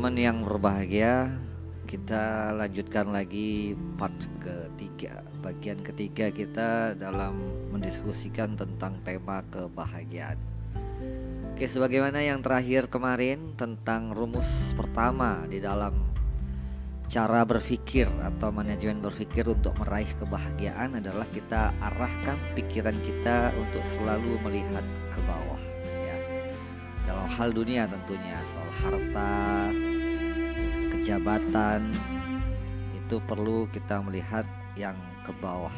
Teman-teman yang berbahagia, kita lanjutkan lagi part ketiga, bagian ketiga kita dalam mendiskusikan tentang tema kebahagiaan. Oke, sebagaimana yang terakhir kemarin tentang rumus pertama di dalam cara berpikir atau manajemen berpikir untuk meraih kebahagiaan adalah kita arahkan pikiran kita untuk selalu melihat ke bawah. Dalam hal dunia tentunya soal harta, kejabatan itu perlu kita melihat yang ke bawah.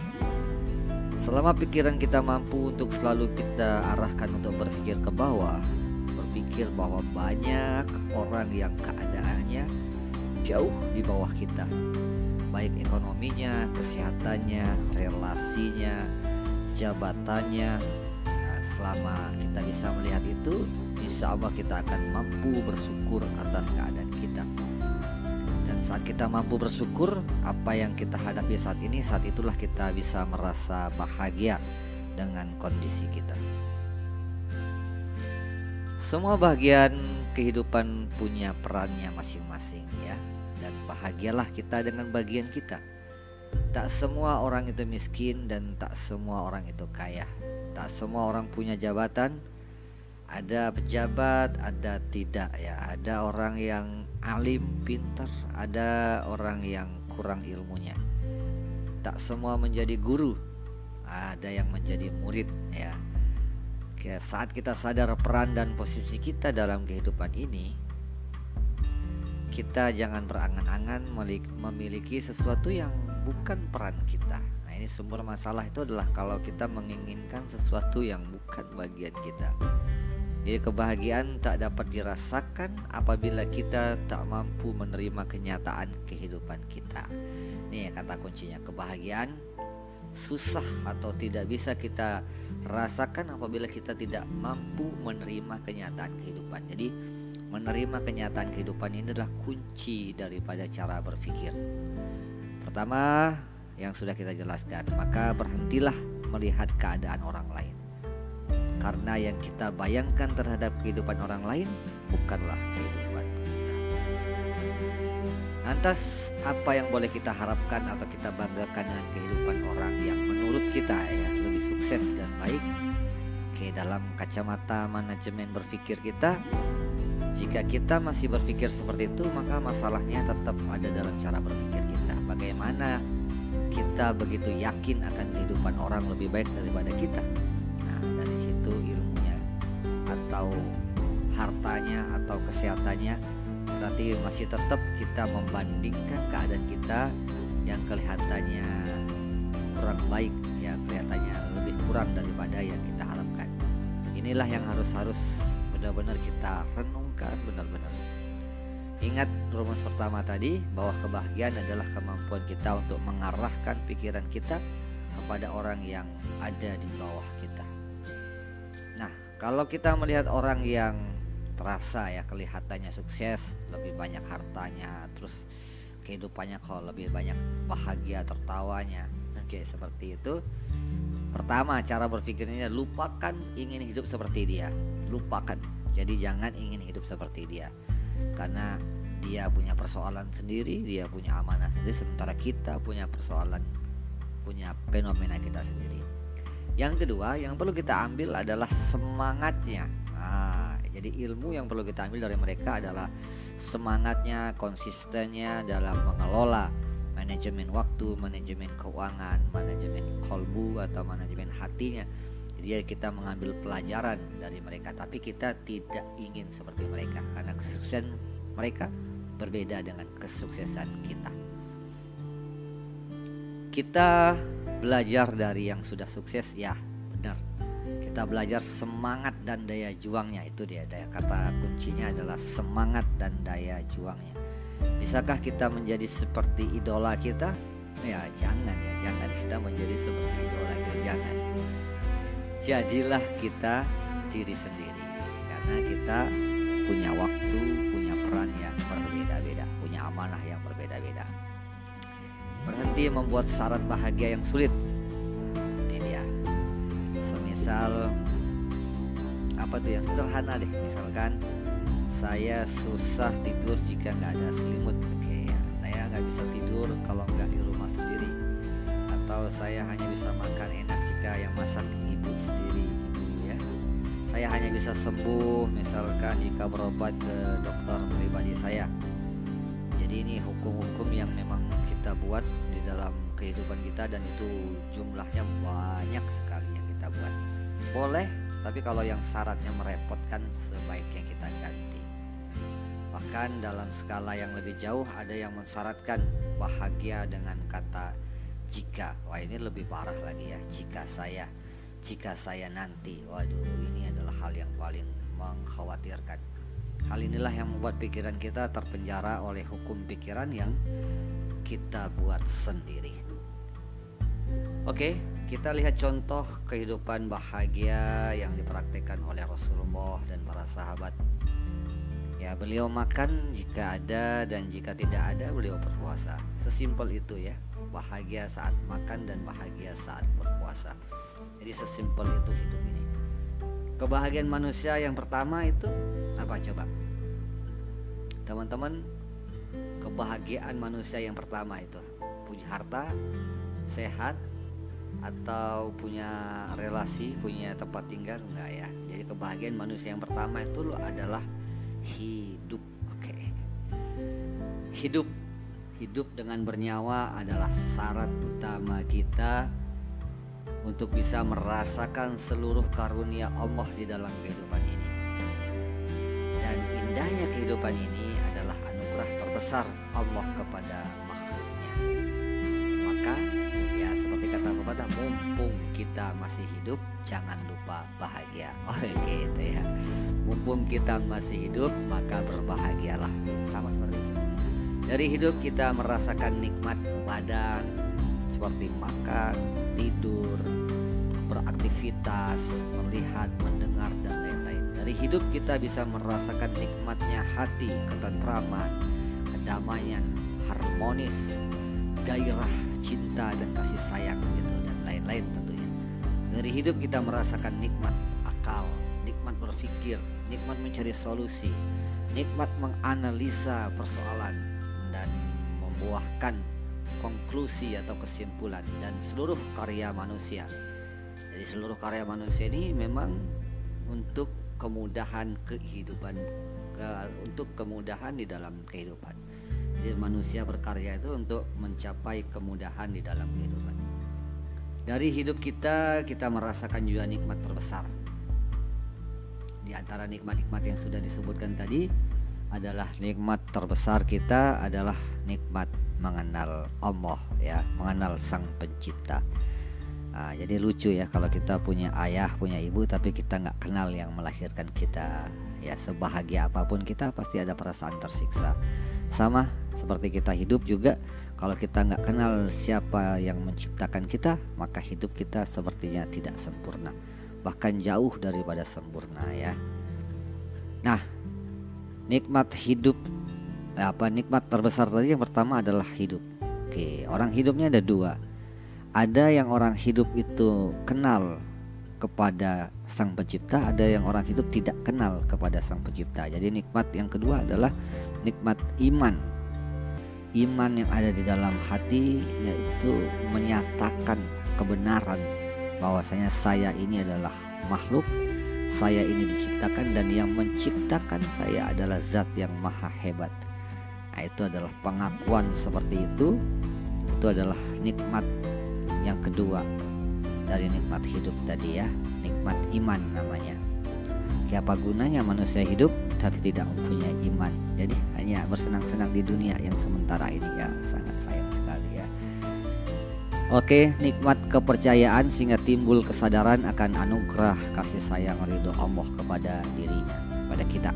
Selama pikiran kita mampu untuk selalu kita arahkan untuk berpikir ke bawah, berpikir bahwa banyak orang yang keadaannya jauh di bawah kita baik ekonominya, kesehatannya, relasinya, jabatannya. Nah, selama kita bisa melihat itu, insya Allah kita akan mampu bersyukur atas keadaan kita. Dan saat kita mampu bersyukur, apa yang kita hadapi saat ini, saat itulah kita bisa merasa bahagia dengan kondisi kita. Semua bagian kehidupan punya perannya masing-masing ya dan bahagialah kita dengan bagian kita. Tak semua orang itu miskin dan tak semua orang itu kaya. Tak semua orang punya jabatan. Ada pejabat, ada tidak ya. Ada orang yang alim, pintar, ada orang yang kurang ilmunya. Tak semua menjadi guru. Ada yang menjadi murid ya. Saat kita sadar peran dan posisi kita dalam kehidupan ini, kita jangan berangan-angan memiliki sesuatu yang bukan peran kita. Nah, ini sumber masalah itu adalah kalau kita menginginkan sesuatu yang bukan bagian kita. Jadi kebahagiaan tak dapat dirasakan apabila kita tak mampu menerima kenyataan kehidupan kita. Ini kata kuncinya kebahagiaan susah atau tidak bisa kita rasakan apabila kita tidak mampu menerima kenyataan kehidupan. Jadi menerima kenyataan kehidupan ini adalah kunci daripada cara berpikir. Pertama, yang sudah kita jelaskan, maka berhentilah melihat keadaan orang lain. Karena yang kita bayangkan terhadap kehidupan orang lain bukanlah kehidupan kita. Lantas, apa yang boleh kita harapkan atau kita banggakan dengan kehidupan orang yang menurut kita ya lebih sukses dan baik? Oke, dalam kacamata manajemen berpikir kita, jika kita masih berpikir seperti itu, maka masalahnya tetap ada dalam cara berpikir kita. Bagaimana kita begitu yakin akan kehidupan orang lebih baik daripada kita? Atau hartanya atau kesehatannya berarti masih tetap kita membandingkan keadaan kita yang kelihatannya kurang baik ya kelihatannya lebih kurang daripada yang kita harapkan inilah yang harus harus benar-benar kita renungkan benar-benar. Ingat rumus pertama tadi bahwa kebahagiaan adalah kemampuan kita untuk mengarahkan pikiran kita kepada orang yang ada di bawah kita. Kalau kita melihat orang yang terasa ya kelihatannya sukses, lebih banyak hartanya, terus kehidupannya kok lebih banyak bahagia tertawanya. Oke, seperti itu. Pertama, cara berpikirnya lupakan ingin hidup seperti dia lupakan jadi jangan ingin hidup seperti dia karena dia punya persoalan sendiri dia punya amanah sendiri sementara kita punya persoalan punya fenomena kita sendiri yang kedua yang perlu kita ambil adalah semangatnya. Nah, jadi ilmu yang perlu kita ambil dari mereka adalah semangatnya konsistennya dalam mengelola manajemen waktu, manajemen keuangan, manajemen kolbu atau manajemen hatinya. Jadi kita mengambil pelajaran dari mereka tapi kita tidak ingin seperti mereka karena kesuksesan mereka berbeda dengan kesuksesan kita. Kita belajar dari yang sudah sukses ya benar. Kita belajar semangat dan daya juangnya itu dia daya kata kuncinya adalah semangat dan daya juangnya. Bisakah kita menjadi seperti idola kita? Ya jangan ya jangan. Kita menjadi seperti idola kita jangan. Jadilah kita diri sendiri karena kita punya waktu, punya peran yang berbeda-beda, punya amanah yang berbeda-beda. Membuat syarat bahagia yang sulit. Ini dia. Semisal apa tuh yang sederhana deh, misalkan saya susah tidur jika nggak ada selimut. Oke ya. Saya nggak bisa tidur kalau nggak di rumah sendiri. Atau saya hanya bisa makan enak jika yang masak ibu sendiri ibu ya. Saya hanya bisa sembuh misalkan jika berobat ke dokter pribadi saya. Jadi ini hukum-hukum yang memang kita buat kehidupan kita dan itu jumlahnya banyak sekali yang kita buat. Boleh tapi kalau yang syaratnya merepotkan sebaiknya kita ganti. Bahkan dalam skala yang lebih jauh ada yang mensyaratkan bahagia dengan kata jika. Wah ini lebih parah lagi ya jika saya jika saya nanti. Waduh ini adalah hal yang paling mengkhawatirkan. Hal inilah yang membuat pikiran kita terpenjara oleh hukum pikiran yang kita buat sendiri Oke, kita lihat contoh kehidupan bahagia yang dipraktikkan oleh Rasulullah dan para sahabat. Ya, beliau makan jika ada dan jika tidak ada beliau berpuasa. Sesimpel itu ya. Bahagia saat makan dan bahagia saat berpuasa. Jadi sesimpel itu hidup ini. Kebahagiaan manusia yang pertama itu apa coba? Teman-teman, kebahagiaan manusia yang pertama itu punya harta, sehat, atau punya relasi, punya tempat tinggal enggak ya. Jadi kebahagiaan manusia yang pertama itu lo adalah hidup. Oke. Okay. Hidup hidup dengan bernyawa adalah syarat utama kita untuk bisa merasakan seluruh karunia Allah di dalam kehidupan ini. Dan indahnya kehidupan ini adalah anugerah terbesar Allah kepada makhluknya. Maka pepatah mumpung kita masih hidup jangan lupa bahagia. Oh gitu ya. Mumpung kita masih hidup maka berbahagialah. Sama seperti itu. Dari hidup kita merasakan nikmat badan seperti makan tidur beraktivitas melihat mendengar dan lain-lain. Dari hidup kita bisa merasakan nikmatnya hati ketentraman kedamaian harmonis gairah cinta dan kasih sayang gitu dan lain-lain tentunya. Dari hidup kita merasakan nikmat akal, nikmat berpikir, nikmat mencari solusi, nikmat menganalisa persoalan dan membuahkan konklusi atau kesimpulan dan seluruh karya manusia. Jadi seluruh karya manusia ini memang untuk kemudahan kehidupan ke, untuk kemudahan di dalam kehidupan. Jadi manusia berkarya itu untuk mencapai kemudahan di dalam kehidupan. Dari hidup kita kita merasakan juga nikmat terbesar. Di antara nikmat-nikmat yang sudah disebutkan tadi adalah nikmat terbesar kita adalah nikmat mengenal Allah ya, mengenal Sang Pencipta. Nah, jadi lucu ya kalau kita punya ayah, punya ibu tapi kita nggak kenal yang melahirkan kita. Ya sebahagia apa pun kita pasti ada perasaan tersiksa sama seperti kita hidup juga kalau kita nggak kenal siapa yang menciptakan kita maka hidup kita sepertinya tidak sempurna bahkan jauh daripada sempurna ya nah nikmat hidup apa nikmat terbesar tadi yang pertama adalah hidup oke orang hidupnya ada dua ada yang orang hidup itu kenal kepada sang pencipta, ada yang orang hidup tidak kenal kepada sang pencipta. Jadi nikmat yang kedua adalah nikmat iman. Iman yang ada di dalam hati yaitu menyatakan kebenaran bahwasanya saya ini adalah makhluk, saya ini diciptakan dan yang menciptakan saya adalah zat yang maha hebat. Nah, itu adalah pengakuan seperti itu. Itu adalah nikmat yang kedua dari nikmat hidup tadi ya nikmat iman namanya Kayak apa gunanya manusia hidup tapi tidak mempunyai hanya bersenang-senang di dunia yang sementara ini ya sangat sayang sekali ya Oke, nikmat kepercayaan sehingga timbul kesadaran akan anugerah kasih sayang ridho Allah kepada dirinya, pada kita.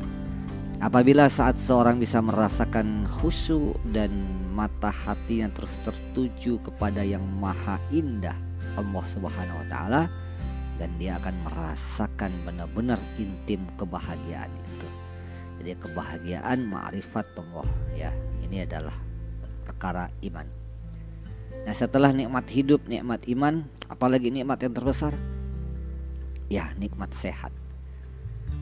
Apabila saat seorang bisa merasakan khusyuk dan mata hatinya terus tertuju kepada yang maha indah, Allah Subhanahu wa taala dan dia akan merasakan benar-benar intim kebahagiaan itu. Jadi kebahagiaan ma'rifat Allah ya. Ini adalah perkara iman. Nah, setelah nikmat hidup, nikmat iman, apalagi nikmat yang terbesar? Ya, nikmat sehat.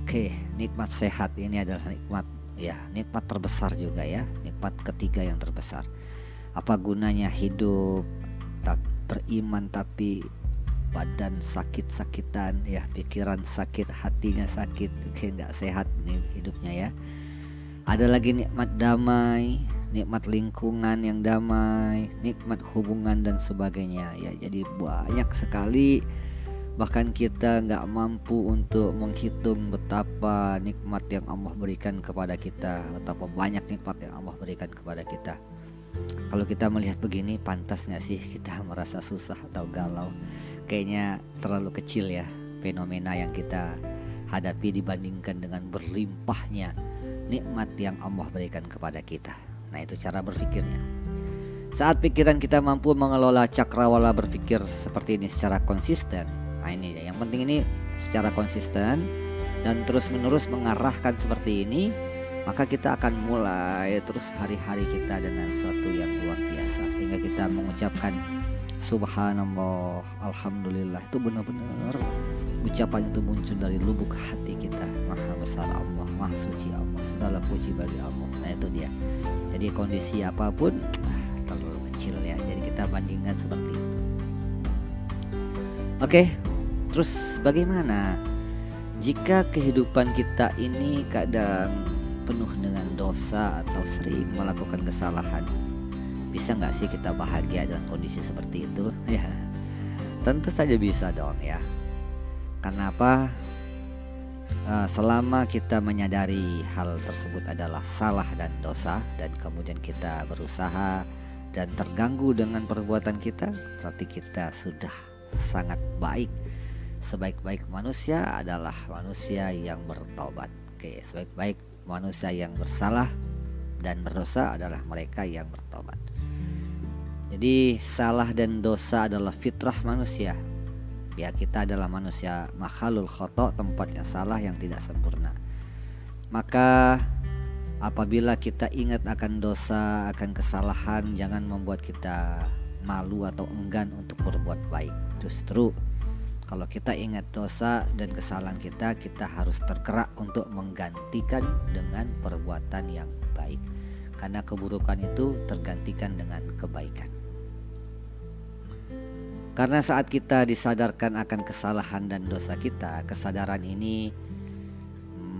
Oke, nikmat sehat ini adalah nikmat ya, nikmat terbesar juga ya, nikmat ketiga yang terbesar. Apa gunanya hidup tak beriman tapi badan sakit-sakitan ya pikiran sakit hatinya sakit kayak nggak sehat nih hidupnya ya. Ada lagi nikmat damai nikmat lingkungan yang damai nikmat hubungan dan sebagainya ya. Jadi banyak sekali. Bahkan kita nggak mampu untuk menghitung betapa nikmat yang Allah berikan kepada kita betapa banyak nikmat yang Allah berikan kepada kita. Kalau kita melihat begini pantas nggak sih kita merasa susah atau galau kayaknya terlalu kecil ya fenomena yang kita hadapi dibandingkan dengan berlimpahnya nikmat yang Allah berikan kepada kita. Nah, itu cara berpikirnya. Saat pikiran kita mampu mengelola cakrawala berpikir seperti ini secara konsisten. Nah, ini ya. Yang penting ini secara konsisten dan terus-menerus mengarahkan seperti ini, maka kita akan mulai terus hari-hari kita dengan sesuatu yang luar biasa sehingga kita mengucapkan Subhanallah, Alhamdulillah itu benar-benar ucapan itu muncul dari lubuk hati kita. Maha besar Allah, Maha suci Allah, segala puji bagi Allah. Nah itu dia. Jadi kondisi apa pun ah, terlalu kecil ya. Jadi kita bandingkan seperti itu. Oke, terus bagaimana jika kehidupan kita ini kadang penuh dengan dosa atau sering melakukan kesalahan? Bisa nggak sih kita bahagia dengan kondisi seperti itu? Ya tentu saja bisa dong ya. Karena apa uh, selama kita menyadari hal tersebut adalah salah dan dosa dan kemudian kita berusaha dan terganggu dengan perbuatan kita berarti kita sudah sangat baik. Sebaik-baik manusia adalah manusia yang bertobat. Oke sebaik-baik manusia yang bersalah dan berdosa adalah mereka yang bertobat jadi salah dan dosa adalah fitrah manusia. Ya kita adalah manusia makhluk khotok tempatnya salah yang tidak sempurna. Maka apabila kita ingat akan dosa, akan kesalahan, jangan membuat kita malu atau enggan untuk berbuat baik. Justru kalau kita ingat dosa dan kesalahan kita, kita harus tergerak untuk menggantikan dengan perbuatan yang baik. Karena keburukan itu tergantikan dengan kebaikan. Karena saat kita disadarkan akan kesalahan dan dosa kita, kesadaran ini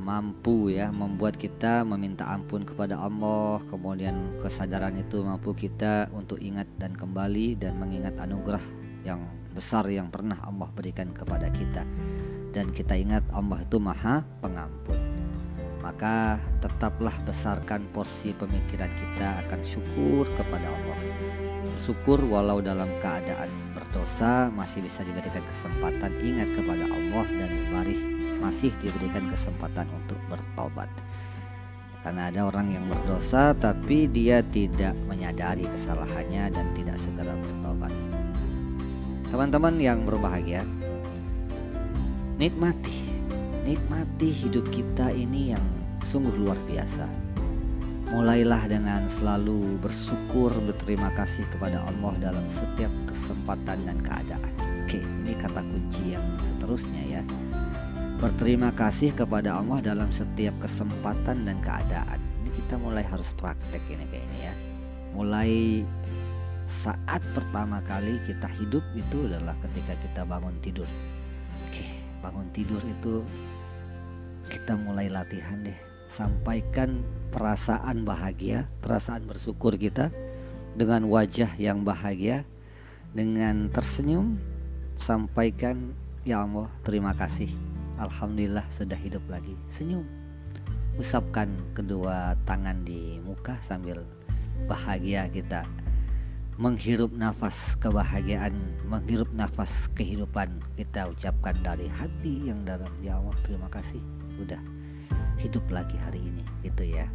mampu ya membuat kita meminta ampun kepada Allah. Kemudian kesadaran itu mampu kita untuk ingat dan kembali dan mengingat anugerah yang besar yang pernah Allah berikan kepada kita. Dan kita ingat Allah itu Maha Pengampun. Maka tetaplah besarkan porsi pemikiran kita akan syukur kepada Allah. Bersyukur walau dalam keadaan dosa masih bisa diberikan kesempatan. Ingat kepada Allah dan mari masih diberikan kesempatan untuk bertobat. Karena ada orang yang berdosa tapi dia tidak menyadari kesalahannya dan tidak segera bertobat. Teman-teman yang berbahagia nikmati nikmati hidup kita ini yang sungguh luar biasa Mulailah dengan selalu bersyukur berterima kasih kepada Allah dalam setiap kesempatan dan keadaan. Oke, ini kata kunci yang seterusnya ya. Berterima kasih kepada Allah dalam setiap kesempatan dan keadaan. Ini kita mulai harus praktek ini kayaknya ya. Mulai saat pertama kali kita hidup itu adalah ketika kita bangun tidur. Oke, bangun tidur itu kita mulai latihan deh. Sampaikan perasaan bahagia, perasaan bersyukur kita dengan wajah yang bahagia, dengan tersenyum, sampaikan ya Allah terima kasih, Alhamdulillah sudah hidup lagi. Senyum, usapkan kedua tangan di muka sambil bahagia kita menghirup nafas kebahagiaan, menghirup nafas kehidupan kita ucapkan dari hati yang dalam ya Allah terima kasih udah hidup lagi hari ini gitu ya.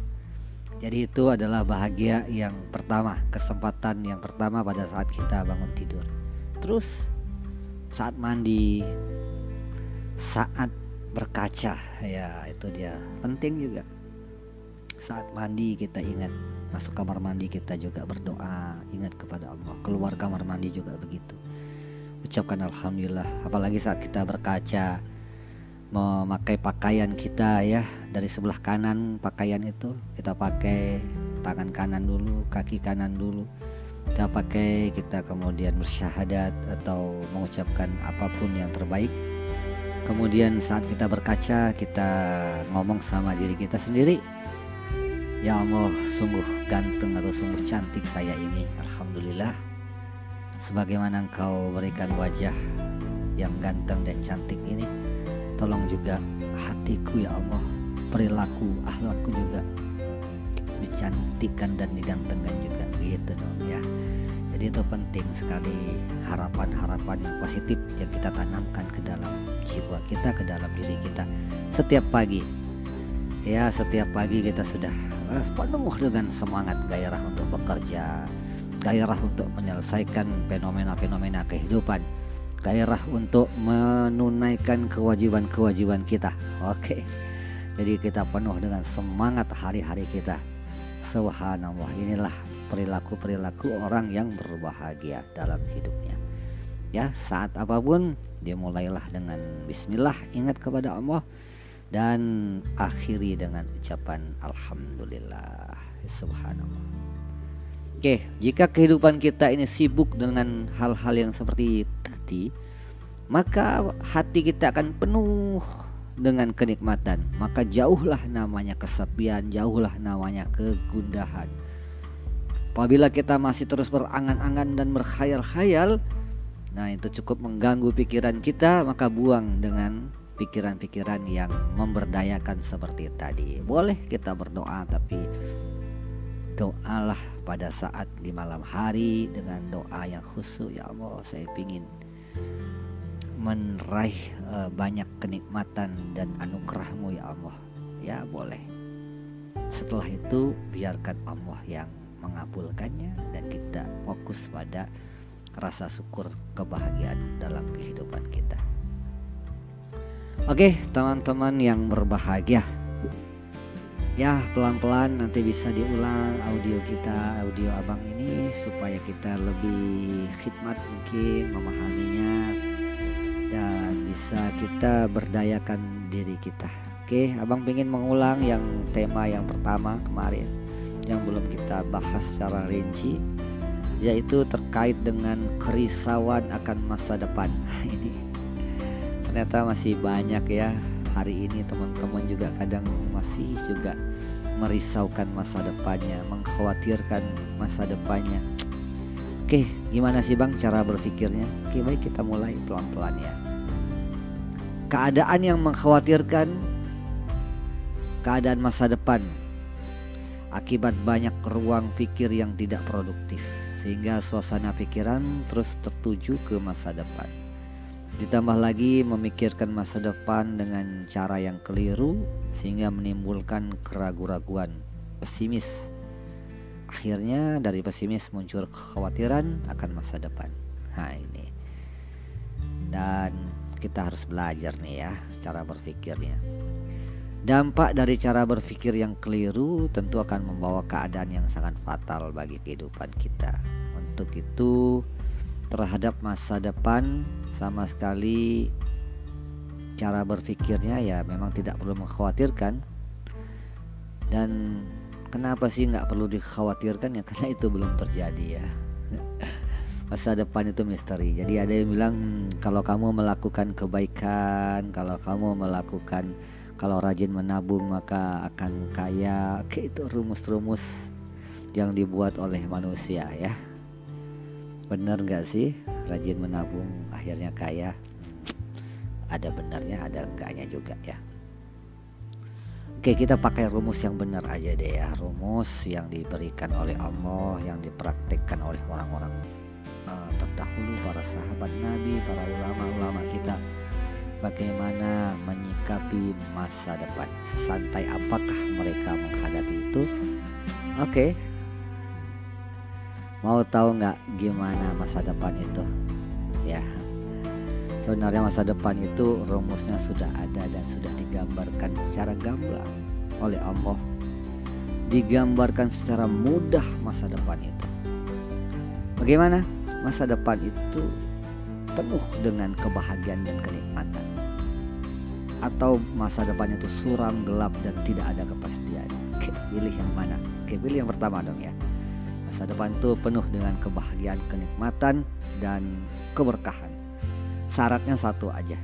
Jadi itu adalah bahagia yang pertama, kesempatan yang pertama pada saat kita bangun tidur. Terus saat mandi, saat berkaca, ya itu dia penting juga. Saat mandi kita ingat masuk kamar mandi kita juga berdoa, ingat kepada Allah. Keluar kamar mandi juga begitu. Ucapkan alhamdulillah, apalagi saat kita berkaca memakai pakaian kita ya dari sebelah kanan pakaian itu kita pakai tangan kanan dulu kaki kanan dulu kita pakai kita kemudian bersyahadat atau mengucapkan apa pun yang terbaik kemudian saat kita berkaca kita ngomong sama diri kita sendiri ya Allah sungguh ganteng atau sungguh cantik saya ini Alhamdulillah. Sebagaimana engkau berikan wajah yang ganteng dan cantik ini tolong juga hatiku ya Allah perilaku ahlakku juga dicantikkan dan digantengkan juga gitu dong ya. Jadi itu penting sekali harapan-harapan yang positif yang kita tanamkan ke dalam jiwa kita ke dalam diri kita. Setiap pagi ya setiap pagi kita sudah penuh dengan semangat gairah untuk bekerja gairah untuk menyelesaikan fenomena-fenomena kehidupan gairah untuk menunaikan kewajiban-kewajiban kita. Oke. Jadi kita penuh dengan semangat hari-hari kita. Subhanallah, inilah perilaku-perilaku orang yang berbahagia dalam hidupnya. Ya, saat apa pun dimulailah dengan bismillah, ingat kepada Allah dan akhiri dengan ucapan alhamdulillah. Subhanallah. Oke, jika kehidupan kita ini sibuk dengan hal-hal yang seperti hati, maka hati kita akan penuh dengan kenikmatan. Maka jauhlah namanya kesepian, jauhlah namanya kegundahan. Apabila kita masih terus berangan-angan dan berkhayal-khayal, nah itu cukup mengganggu pikiran kita, maka buang dengan pikiran-pikiran yang memberdayakan seperti tadi. Boleh kita berdoa tapi doalah pada saat di malam hari dengan doa yang khusyuk. Ya Allah saya ingin meraih uh, banyak kenikmatan dan anugerahmu ya Allah. Ya boleh. Setelah itu biarkan Allah yang mengabulkannya dan kita fokus pada rasa syukur kebahagiaan dalam kehidupan kita oke teman-teman yang berbahagia ya pelan-pelan nanti bisa diulang audio kita audio abang ini supaya kita lebih khidmat mungkin memahaminya dan bisa kita berdayakan diri kita. Oke, Abang ingin mengulang yang tema yang pertama kemarin yang belum kita bahas secara rinci yaitu terkait dengan kerisauan akan masa depan. Ini ternyata masih banyak ya hari ini teman-teman juga kadang masih juga merisaukan masa depannya, mengkhawatirkan masa depannya. Oke, gimana sih Bang cara berpikirnya? Oke, baik kita mulai pelan-pelan ya. Keadaan yang mengkhawatirkan keadaan masa depan akibat banyak ruang pikir yang tidak produktif sehingga suasana pikiran terus tertuju ke masa depan. Ditambah lagi memikirkan masa depan dengan cara yang keliru sehingga menimbulkan keraguan-raguan, pesimis Akhirnya dari pesimis muncul kekhawatiran akan masa depan. Nah ini. Dan kita harus belajar nih ya cara berpikirnya. Dampak dari cara berpikir yang keliru tentu akan membawa keadaan yang sangat fatal bagi kehidupan kita. Untuk itu terhadap masa depan sama sekali cara berpikirnya ya memang tidak perlu mengkhawatirkan dan Kenapa sih nggak perlu dikhawatirkan ya karena itu belum terjadi ya. Masa depan itu misteri. Jadi ada yang bilang kalau kamu melakukan kebaikan, kalau kamu melakukan kalau rajin menabung maka akan kaya. Oke itu rumus-rumus yang dibuat oleh manusia ya. Benar nggak sih rajin menabung akhirnya kaya? Ada benarnya, ada enggaknya juga ya. Oke kita pakai rumus yang benar aja deh ya Rumus yang diberikan oleh Allah Yang dipraktikkan oleh orang-orang uh, terdahulu Para sahabat Nabi, para ulama-ulama kita Bagaimana menyikapi masa depan Sesantai apakah mereka menghadapi itu Oke Mau tahu nggak gimana masa depan itu Ya Sebenarnya masa depan itu rumusnya sudah ada dan sudah digambarkan secara gamblang oleh Allah. Digambarkan secara mudah masa depan itu. Bagaimana? Masa depan itu penuh dengan kebahagiaan dan kenikmatan. atau masa depannya itu suram, gelap dan tidak ada kepastian. Pilih yang mana? Oke, pilih yang pertama dong ya. Masa depan itu penuh dengan kebahagiaan, kenikmatan dan keberkahan. Syaratnya satu aja.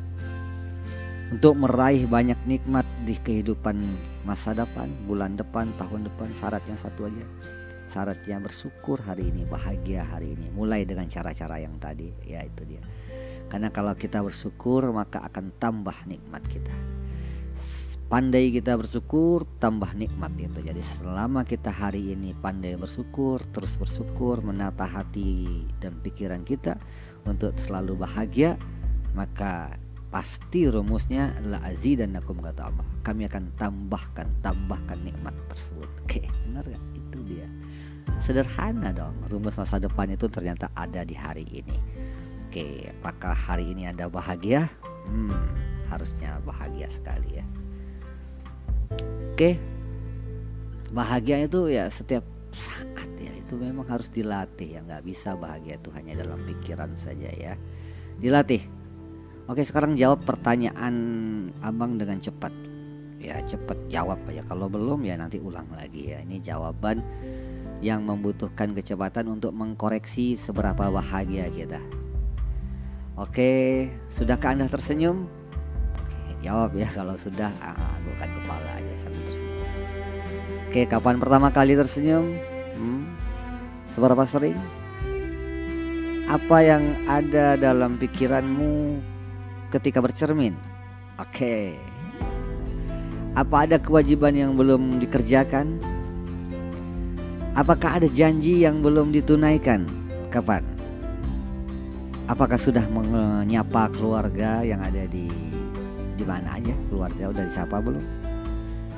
Untuk meraih banyak nikmat di kehidupan masa depan, bulan depan, tahun depan, syaratnya satu aja. Syaratnya bersyukur hari ini, bahagia hari ini. Mulai dengan cara-cara yang tadi, ya itu dia. Karena kalau kita bersyukur maka akan tambah nikmat kita. Pandai kita bersyukur tambah nikmat itu. Jadi selama kita hari ini pandai bersyukur, terus bersyukur menata hati dan pikiran kita untuk selalu bahagia, maka pasti rumusnya la dan nakum kata Allah. Kami akan tambahkan, tambahkan nikmat tersebut. Oke, benar gak? Itu dia. Sederhana dong. Rumus masa depan itu ternyata ada di hari ini. Oke, apakah hari ini Anda bahagia? Hmm, harusnya bahagia sekali ya. Oke. Bahagia itu ya setiap saat ya. Itu memang harus dilatih ya, nggak bisa bahagia itu hanya dalam pikiran saja ya. Dilatih. Oke, sekarang jawab pertanyaan Abang dengan cepat. Ya, cepat jawab aja. Kalau belum ya nanti ulang lagi ya. Ini jawaban yang membutuhkan kecepatan untuk mengkoreksi seberapa bahagia kita. Oke, sudahkah Anda tersenyum? Jawab ya kalau sudah, ah, bukan kepala aja sambil tersenyum. Oke, kapan pertama kali tersenyum? Hmm, seberapa sering? Apa yang ada dalam pikiranmu ketika bercermin? Oke. Apa ada kewajiban yang belum dikerjakan? Apakah ada janji yang belum ditunaikan? Kapan? Apakah sudah menyapa keluarga yang ada di di mana aja? Keluarga udah disapa belum?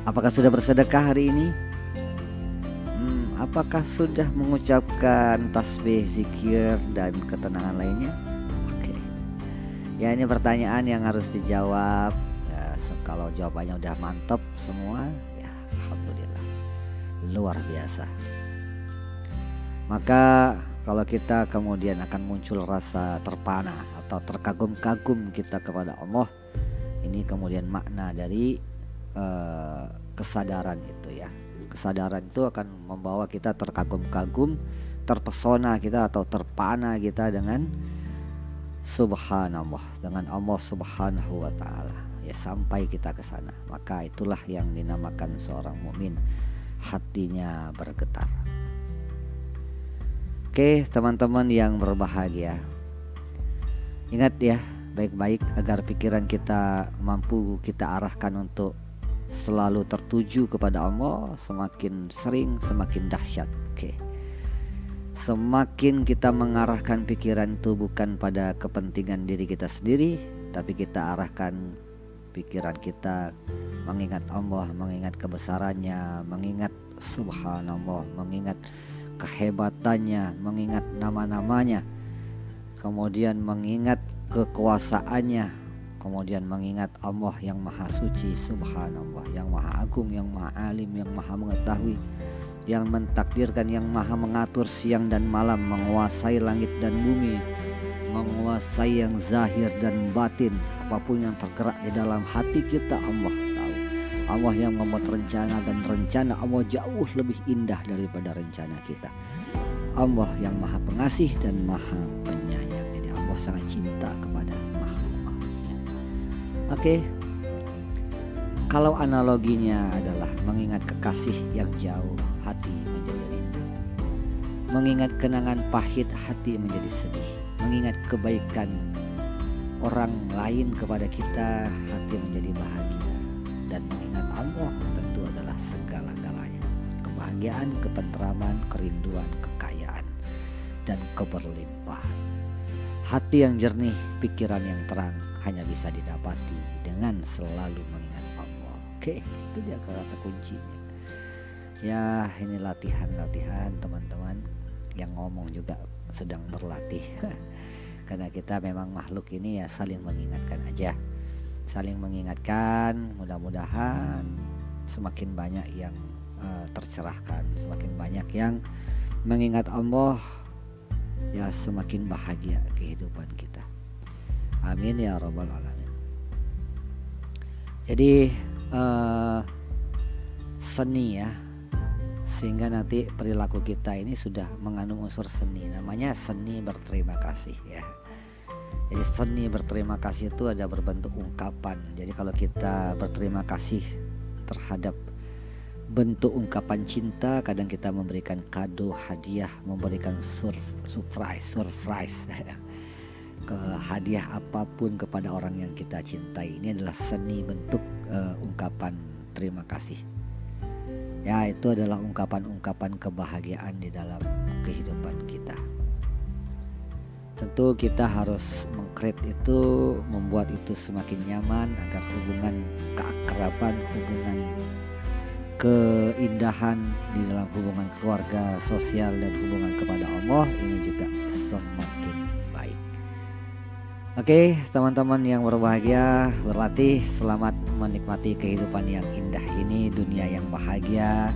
Apakah sudah bersedekah hari ini? Hmm, apakah sudah mengucapkan tasbih, zikir dan ketenangan lainnya? Oke. Ya ini pertanyaan yang harus dijawab. Ya, kalau jawabannya udah mantap semua, ya alhamdulillah. Luar biasa. Maka kalau kita kemudian akan muncul rasa terpana atau terkagum-kagum kita kepada Allah ini kemudian makna dari uh, kesadaran itu ya. Kesadaran itu akan membawa kita terkagum-kagum terpesona kita atau terpana kita dengan subhanallah dengan Allah subhanahu wa ta'ala. Ya sampai kita ke sana. Maka itulah yang dinamakan seorang mukmin. Hatinya bergetar. Oke teman-teman yang berbahagia. Ingat ya baik-baik agar pikiran kita mampu kita arahkan untuk selalu tertuju kepada Allah Semakin sering semakin dahsyat. Oke. Semakin kita mengarahkan pikiran itu bukan pada kepentingan diri kita sendiri Tapi kita arahkan pikiran kita mengingat Allah, mengingat kebesarannya, mengingat subhanallah, mengingat kehebatannya, mengingat nama-namanya, kemudian mengingat kekuasaannya, kemudian mengingat Allah yang maha suci, subhanallah, yang maha agung, yang maha alim, yang maha mengetahui, yang mentakdirkan, yang maha mengatur siang dan malam, menguasai langit dan bumi, menguasai yang zahir dan batin, apa pun yang tergerak di dalam hati kita Allah Allah yang membuat rencana dan rencana Allah jauh lebih indah daripada rencana kita. Allah yang maha pengasih dan maha penyayang. Sangat cinta kepada makhluk-makhluknya. Oke. Kalau analoginya adalah mengingat kekasih yang jauh, hati menjadi rindu. Mengingat kenangan pahit, hati menjadi sedih. Mengingat kebaikan orang lain kepada kita, hati menjadi bahagia dan mengingat Allah tentu adalah segala-galanya. Kebahagiaan, ketentraman, kerinduan, kekayaan, dan keberlimpahan. Hati yang jernih, pikiran yang terang hanya bisa didapati dengan selalu mengingat Allah. Oke, itu dia kata kuncinya. Ya, ini latihan-latihan teman-teman yang ngomong juga sedang berlatih. Karena kita memang makhluk ini ya saling mengingatkan aja saling mengingatkan mudah-mudahan semakin banyak yang uh, tercerahkan semakin banyak yang mengingat Allah ya semakin bahagia kehidupan kita. Amin ya robbal alamin. Jadi uh, seni ya sehingga nanti perilaku kita ini sudah mengandung unsur seni. Namanya seni berterima kasih ya. Jadi seni berterima kasih itu ada berbentuk ungkapan. Jadi kalau kita berterima kasih terhadap bentuk ungkapan cinta kadang kita memberikan kado hadiah memberikan sur surprise surprise. Ke hadiah apa pun kepada orang yang kita cintai. Ini adalah seni bentuk uh, ungkapan terima kasih. Ya itu adalah ungkapan-ungkapan kebahagiaan di dalam kehidupan kita. Tentu kita harus mengkreat itu membuat itu semakin nyaman agar hubungan keakraban hubungan keindahan di dalam hubungan keluarga sosial dan hubungan kepada Allah ini juga semakin baik. Oke, teman-teman yang berbahagia, berlatih, selamat menikmati kehidupan yang indah ini, dunia yang bahagia.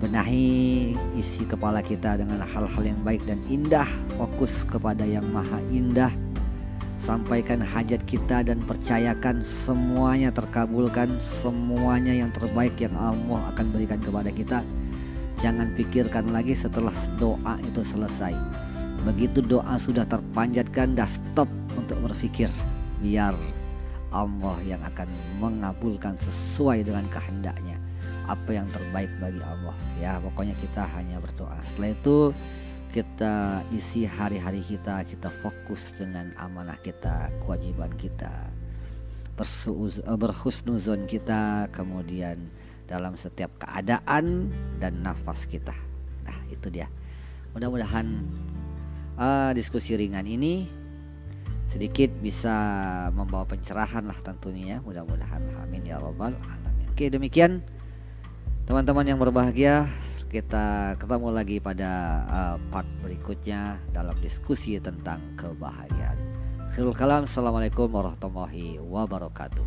Benahi isi kepala kita dengan hal-hal yang baik dan indah, fokus kepada yang maha indah Sampaikan hajat kita dan percayakan semuanya terkabulkan, semuanya yang terbaik yang Allah akan berikan kepada kita. Jangan pikirkan lagi setelah doa itu selesai. Begitu doa sudah terpanjatkan, dah stop untuk berpikir. Biar Allah yang akan mengabulkan sesuai dengan kehendaknya. Apa yang terbaik bagi Allah. Ya pokoknya kita hanya berdoa. Setelah itu kita isi hari-hari kita kita fokus dengan amanah kita kewajiban kita eh, berhusnuzon kita kemudian dalam setiap keadaan dan nafas kita. Nah itu dia. Mudah-mudahan uh, diskusi ringan ini sedikit bisa membawa pencerahan lah tentunya ya. Mudah-mudahan. Amin ya robbal alamin. Oke demikian. Teman-teman yang berbahagia kita ketemu lagi pada uh, part berikutnya dalam diskusi tentang kebahagiaan. Khirul kalam, Assalamualaikum warahmatullahi wabarakatuh.